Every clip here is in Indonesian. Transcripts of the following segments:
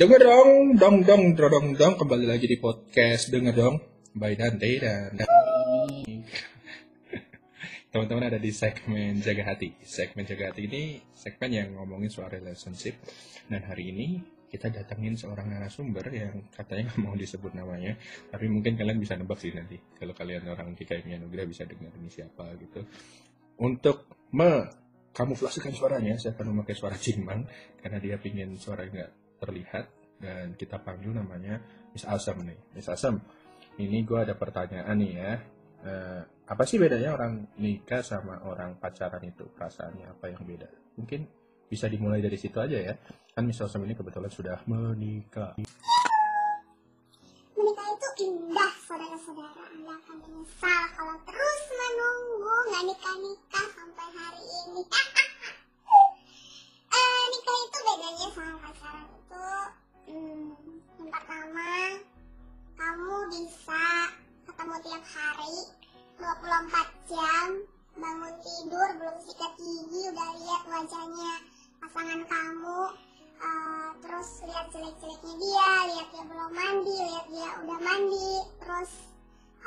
Dengar dong, dong, dong, dong, dong, kembali lagi di podcast Dengar dong, by Dante dan teman-teman ada di segmen Jaga Hati. Segmen Jaga Hati ini segmen yang ngomongin soal relationship. Dan hari ini kita datangin seorang narasumber yang katanya nggak mau disebut namanya, tapi mungkin kalian bisa nebak sih nanti. Kalau kalian orang KKM Nugra bisa dengar ini siapa gitu. Untuk me suaranya, saya akan memakai suara Cingmang karena dia pingin suara nggak terlihat dan kita panggil namanya Miss Asam nih. Miss Asam, ini gue ada pertanyaan nih ya. Eh, apa sih bedanya orang nikah sama orang pacaran itu? Perasaannya apa yang beda? Mungkin bisa dimulai dari situ aja ya. Kan Miss Asam ini kebetulan sudah menikah. Menikah itu indah, saudara-saudara. Anda akan menyesal kalau terus menunggu nggak nikah-nikah sampai hari ini. udah mandi, terus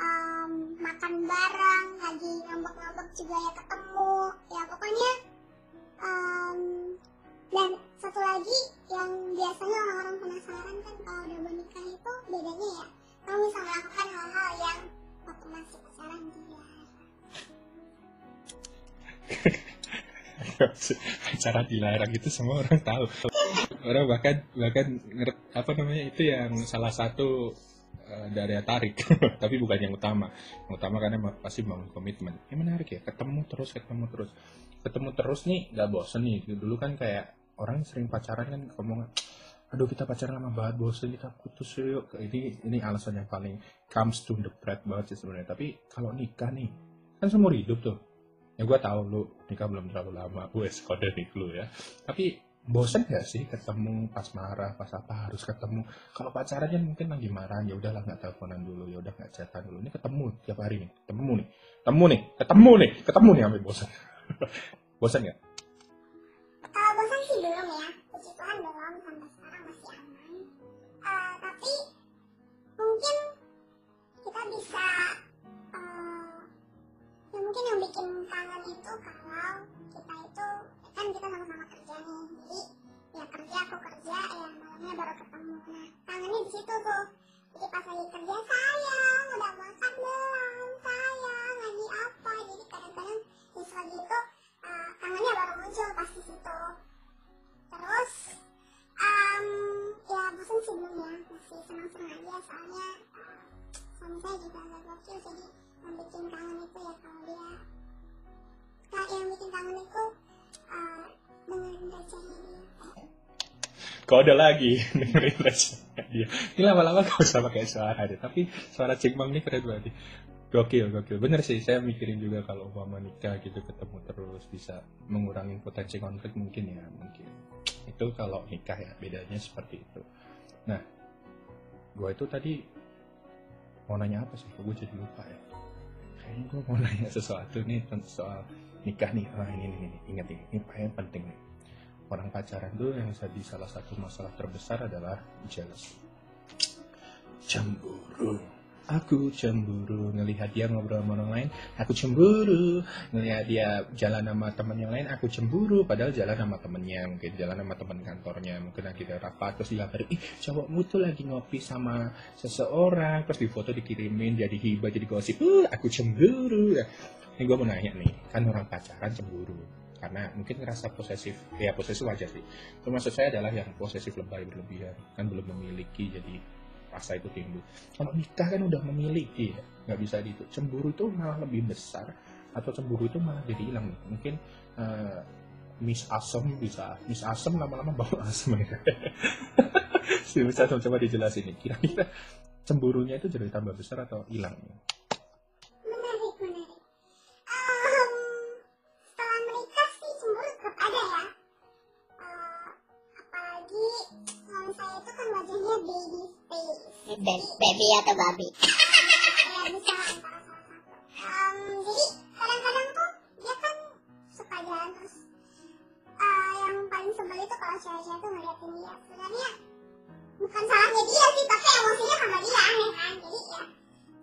um, makan bareng, lagi ngambek-ngambek juga ya ketemu, ya pokoknya um, dan satu lagi yang biasanya orang-orang penasaran kan kalau udah menikah itu bedanya ya, kamu bisa melakukan hal-hal yang waktu masih pacaran tidak. Cara dilarang itu semua orang tahu. Orang bahkan bahkan apa namanya itu yang salah satu uh, daya tarik, tapi bukan yang utama. Yang utama karena pasti bangun komitmen. Yang menarik ya, ketemu terus, ketemu terus, ketemu terus nih nggak bosen nih. Dulu kan kayak orang sering pacaran kan ngomong, aduh kita pacaran lama banget, bosen kita putus yuk. Ini ini alasan yang paling comes to the bread banget sih sebenarnya. Tapi kalau nikah nih, kan seumur hidup tuh ya gue tahu lu nikah belum terlalu lama gue kode nih lu ya tapi bosen gak sih ketemu pas marah pas apa harus ketemu? Kalau pacaran kan mungkin lagi marah ya udahlah nggak teleponan dulu ya udah nggak chatan dulu. Ini ketemu tiap hari nih ketemu nih ketemu nih ketemu nih ketemu nih sampai bosan bosan nggak? Kalau bosan sih belum ya, puji Tuhan belum sampai sekarang masih aman. Eh, tapi mungkin kita bisa, eh, ya mungkin yang bikin kangen itu kalau kita itu kan kita sama-sama kerja nih, baru ketemu. Nah kangennya di situ tuh. Jadi pas lagi kerja sayang, udah makan belum, sayang lagi apa. Jadi kadang-kadang siswa gitu uh, kangennya baru muncul pas di situ. Terus um, ya bosan sih belum ya, masih senang-senang aja soalnya uh, suami saya juga agak gokil jadi yang bikin kangen itu ya kalau dia nah, yang bikin kangen itu uh, dengerin dia. Kode lagi. Dengerin rasanya dia. Ini lama-lama gak usah pakai suara deh tapi suara Cingmang ini keren banget. Gokil gokil. Bener sih saya mikirin juga kalau umpama nikah gitu ketemu terus bisa mengurangi potensi konflik mungkin ya mungkin. Itu kalau nikah ya bedanya seperti itu. Nah gue itu tadi mau nanya apa sih? Gue jadi lupa ya. Kayaknya gue mau nanya sesuatu nih tentang soal nikah nih. Ah ini ini, ini. ingat ini ini penting nih orang pacaran tuh yang jadi salah satu masalah terbesar adalah jealous. Cemburu. Aku cemburu. Ngelihat dia ngobrol sama orang lain aku cemburu. Ngelihat dia jalan sama temen yang lain aku cemburu. Padahal jalan sama temennya mungkin jalan sama teman kantornya. Mungkin lagi ada rapat terus dikabarin ih cowokmu tuh lagi ngopi sama seseorang. Terus di foto dikirimin jadi hibah jadi gosip uh aku cemburu. Ini gue mau nanya nih kan orang pacaran cemburu karena mungkin ngerasa posesif ya posesif wajar sih. Maksud saya adalah yang posesif lebay berlebihan. Kan belum memiliki jadi rasa itu timbul. Kalau nikah kan udah memiliki ya nggak bisa gitu cemburu itu malah lebih besar atau cemburu itu malah jadi hilang. Mungkin eh, Miss Asem bisa. Miss Asem lama-lama bau asem ya. Si Miss Asem coba dijelasin nih. Kira-kira cemburunya itu jadi tambah besar atau hilang babi jadi kadang-kadang tuh dia kan suka jalan terus. Uh, yang paling sebel itu kalau cewek-cewek tuh ngeliatin dia. Sebenarnya bukan salahnya dia sih tapi emosinya sama dia aneh kan jadi ya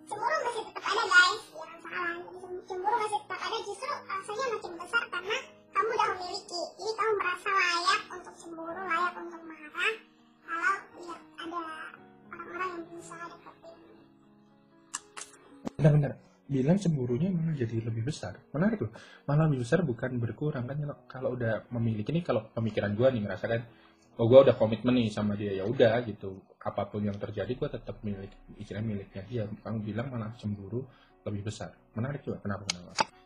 cemburu masih tetap ada guys jangan salah Jadi, cemburu masih tetap ada justru rasanya makin besar karena kamu Benar-benar bilang cemburunya malah jadi lebih besar. Menarik loh. Malah lebih besar bukan berkurang kan kalau- udah memiliki ini kalau pemikiran gua nih merasakan oh gua udah komitmen nih sama dia ya udah gitu. Apa pun yang terjadi gua tetap milik istilah miliknya dia. Kamu bilang malah cemburu lebih besar. Menarik juga. Kenapa kenapa?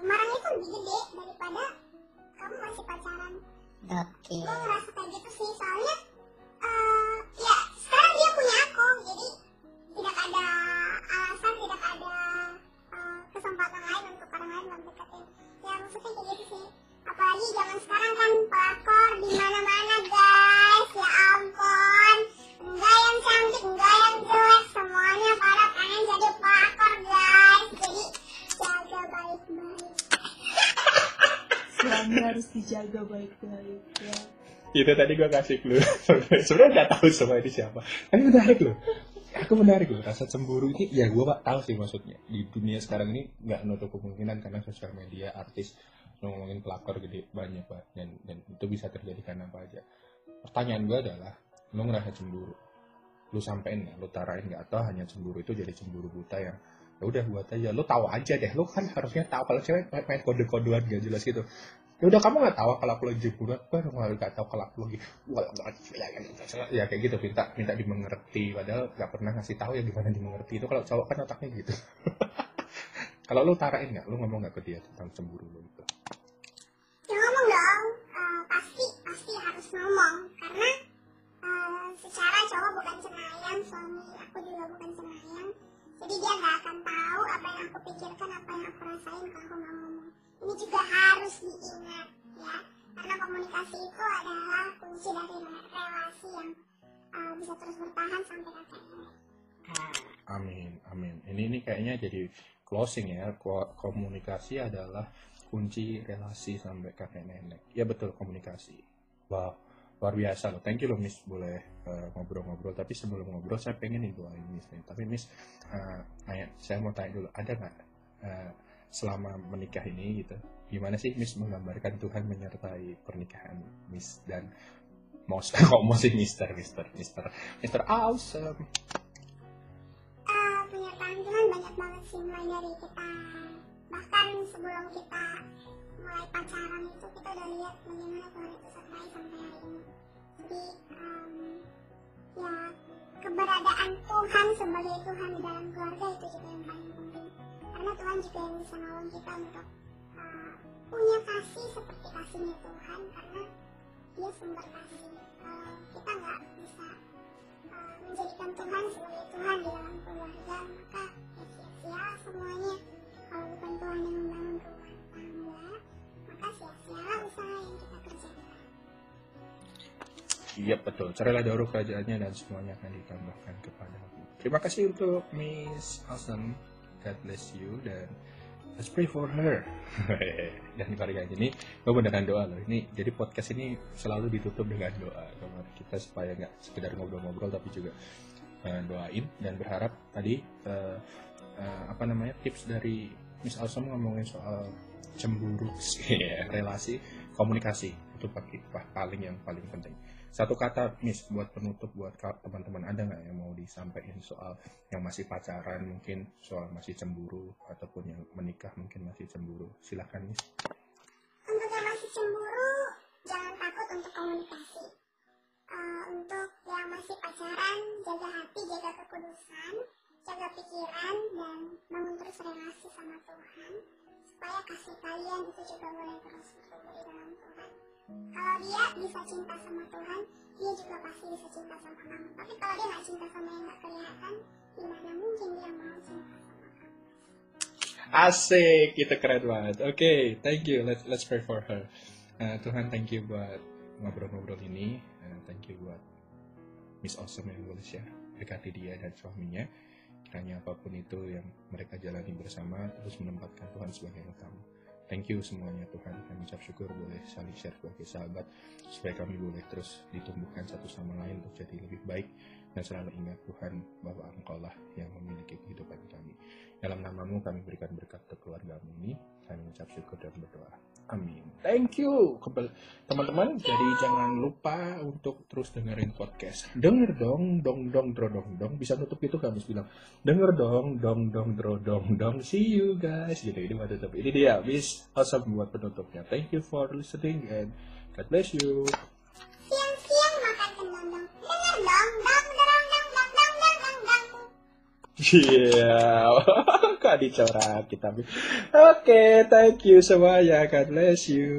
Marahnya itu lebih gede daripada kamu masih pacaran. Oke. gue ngerasa kayak gitu sih soalnya eh, ya sekarang dia punya aku jadi tidak ada alasan tidak ada eh, kesempatan lain untuk orang lain untuk deketin ya maksudnya kayak gitu sih. Apalagi zaman sekarang kan pelakor di mana mana guys dijaga baik-baik ya. Itu tadi gua kasih clue. Sebenarnya nggak tahu semua ini siapa. Tapi menarik loh. Aku menarik loh. Rasa cemburu ini ya gua pak tahu sih maksudnya. Di dunia sekarang ini nggak nutup kemungkinan karena sosial media artis ngomongin pelakor gede banyak pak dan dan itu bisa terjadi karena apa aja. Pertanyaan gua adalah, lo ngerasa cemburu? Lu sampein nggak? Lu tarain nggak? Atau hanya cemburu itu jadi cemburu buta yang ya udah buat aja. Lu tahu aja deh. Lu kan harusnya tahu kalau cewek main kode-kodean gak jelas gitu ya udah kamu nggak tahu kalau aku lagi cemburu aku kan nggak tahu kalau aku lagi wah, ya kayak gitu minta minta dimengerti. Padahal nggak pernah ngasih tahu ya gimana dimengerti. Itu kalau cowok kan otaknya gitu. Kalau lu tarain nggak? Lu ngomong nggak ke dia tentang cemburu lu gitu Ya ngomong dong, Eh, pasti pasti harus ngomong. Karena eh, secara cowok bukan cenayang, suami aku juga bukan cenayang, jadi dia nggak akan tahu apa yang aku pikirkan, apa yang aku rasain kalau aku ngomong. Ini juga harus diingat ya, karena komunikasi itu adalah kunci dari re- relasi yang eh, bisa terus bertahan sampai kakek nenek. amin amin. Ini ini kayaknya jadi closing ya. Ko- komunikasi adalah kunci relasi sampai kakek nenek ya betul komunikasi. Wow luar biasa loh. Thank you loh miss. Boleh eh, ngobrol-ngobrol. Tapi sebelum ngobrol saya pengen nih doain miss tapi miss nanya, saya mau tanya dulu. Ada nggak eh, selama menikah ini gitu. Gimana sih miss menggambarkan Tuhan menyertai pernikahan miss dan mau kok mau sih mister mister mister mister awesome? Eh, penyertaan Tuhan banyak banget sih mulai dari kita. Bahkan sebelum kita mulai pacaran itu kita udah lihat bagaimana Tuhan itu sampai hari ini. Jadi ya keberadaan Tuhan sebagai Tuhan di dalam keluarga itu juga yang paling karena Tuhan juga yang bisa nolong kita untuk eh, punya kasih seperti kasihnya Tuhan karena dia sumber kasih. Kalau kita nggak bisa uh, menjadikan Tuhan sebagai Tuhan di dalam keluarga maka ya sia-sia semuanya. Kalau bukan Tuhan yang membangun rumah tangga maka sia-sia usaha yang kita kerjakan. Iya betul, cerailah dahulu kerajaannya dan semuanya akan ditambahkan kepadamu. Terima kasih untuk Miss Awesome, God bless you dan let's pray for her. dan keluarga ini, gue beneran doa loh. Ini jadi podcast ini selalu ditutup dengan doa. Kemarin kita supaya nggak sekedar ngobrol-ngobrol tapi juga eh, doain dan berharap tadi eh, eh, apa namanya tips dari Miss Awesome ngomongin soal cemburu, relasi, komunikasi itu paling yang paling penting satu kata Miss buat penutup buat teman-teman. Ada nggak yang mau disampaikan soal yang masih pacaran mungkin soal masih cemburu ataupun yang menikah mungkin masih cemburu? Silahkan Miss. Untuk yang masih cemburu jangan takut untuk komunikasi. Eh, untuk yang masih pacaran jaga hati jaga kekudusan jaga pikiran dan bangun terus relasi sama Tuhan. Supaya kasih kalian itu juga boleh terus bertumbuh dalam Tuhan kalau dia bisa cinta sama Tuhan dia juga pasti bisa cinta sama kamu. Tapi kalau dia nggak cinta sama yang nggak kelihatan gimana mungkin dia mau cinta sama kamu? Asik itu keren banget. Oke thank you. Let's let's pray for her. Eh, Tuhan thank you buat ngobrol-ngobrol ini. Eh, thank you buat Miss Awesome yang boleh share dekati dia dan suaminya. Kiranya apa pun itu yang mereka jalani bersama terus menempatkan Tuhan sebagai utama thank you semuanya Tuhan. Kami ucap syukur boleh saling share sebagai sahabat supaya kami boleh terus ditumbuhkan satu sama lain untuk jadi lebih baik dan selalu ingat Tuhan bahwa Engkau lah yang memiliki kehidupan kami dalam namamu kami berikan berkat ke keluargamu ini kami ucap syukur dan berdoa Amin. Thank you teman-teman. Jadi jangan lupa untuk terus dengerin podcast. Denger dong, dong dong dro dong dong. Bisa nutup itu kamu bilang. Denger dong, dong dong dro dong dong. See you guys. Gitu ini buat tutup. Ini dia, Miss Awesome buat penutupnya. Thank you for listening and God bless you. Iya, kok dicorak kita. Oke, thank you semuanya. God bless you.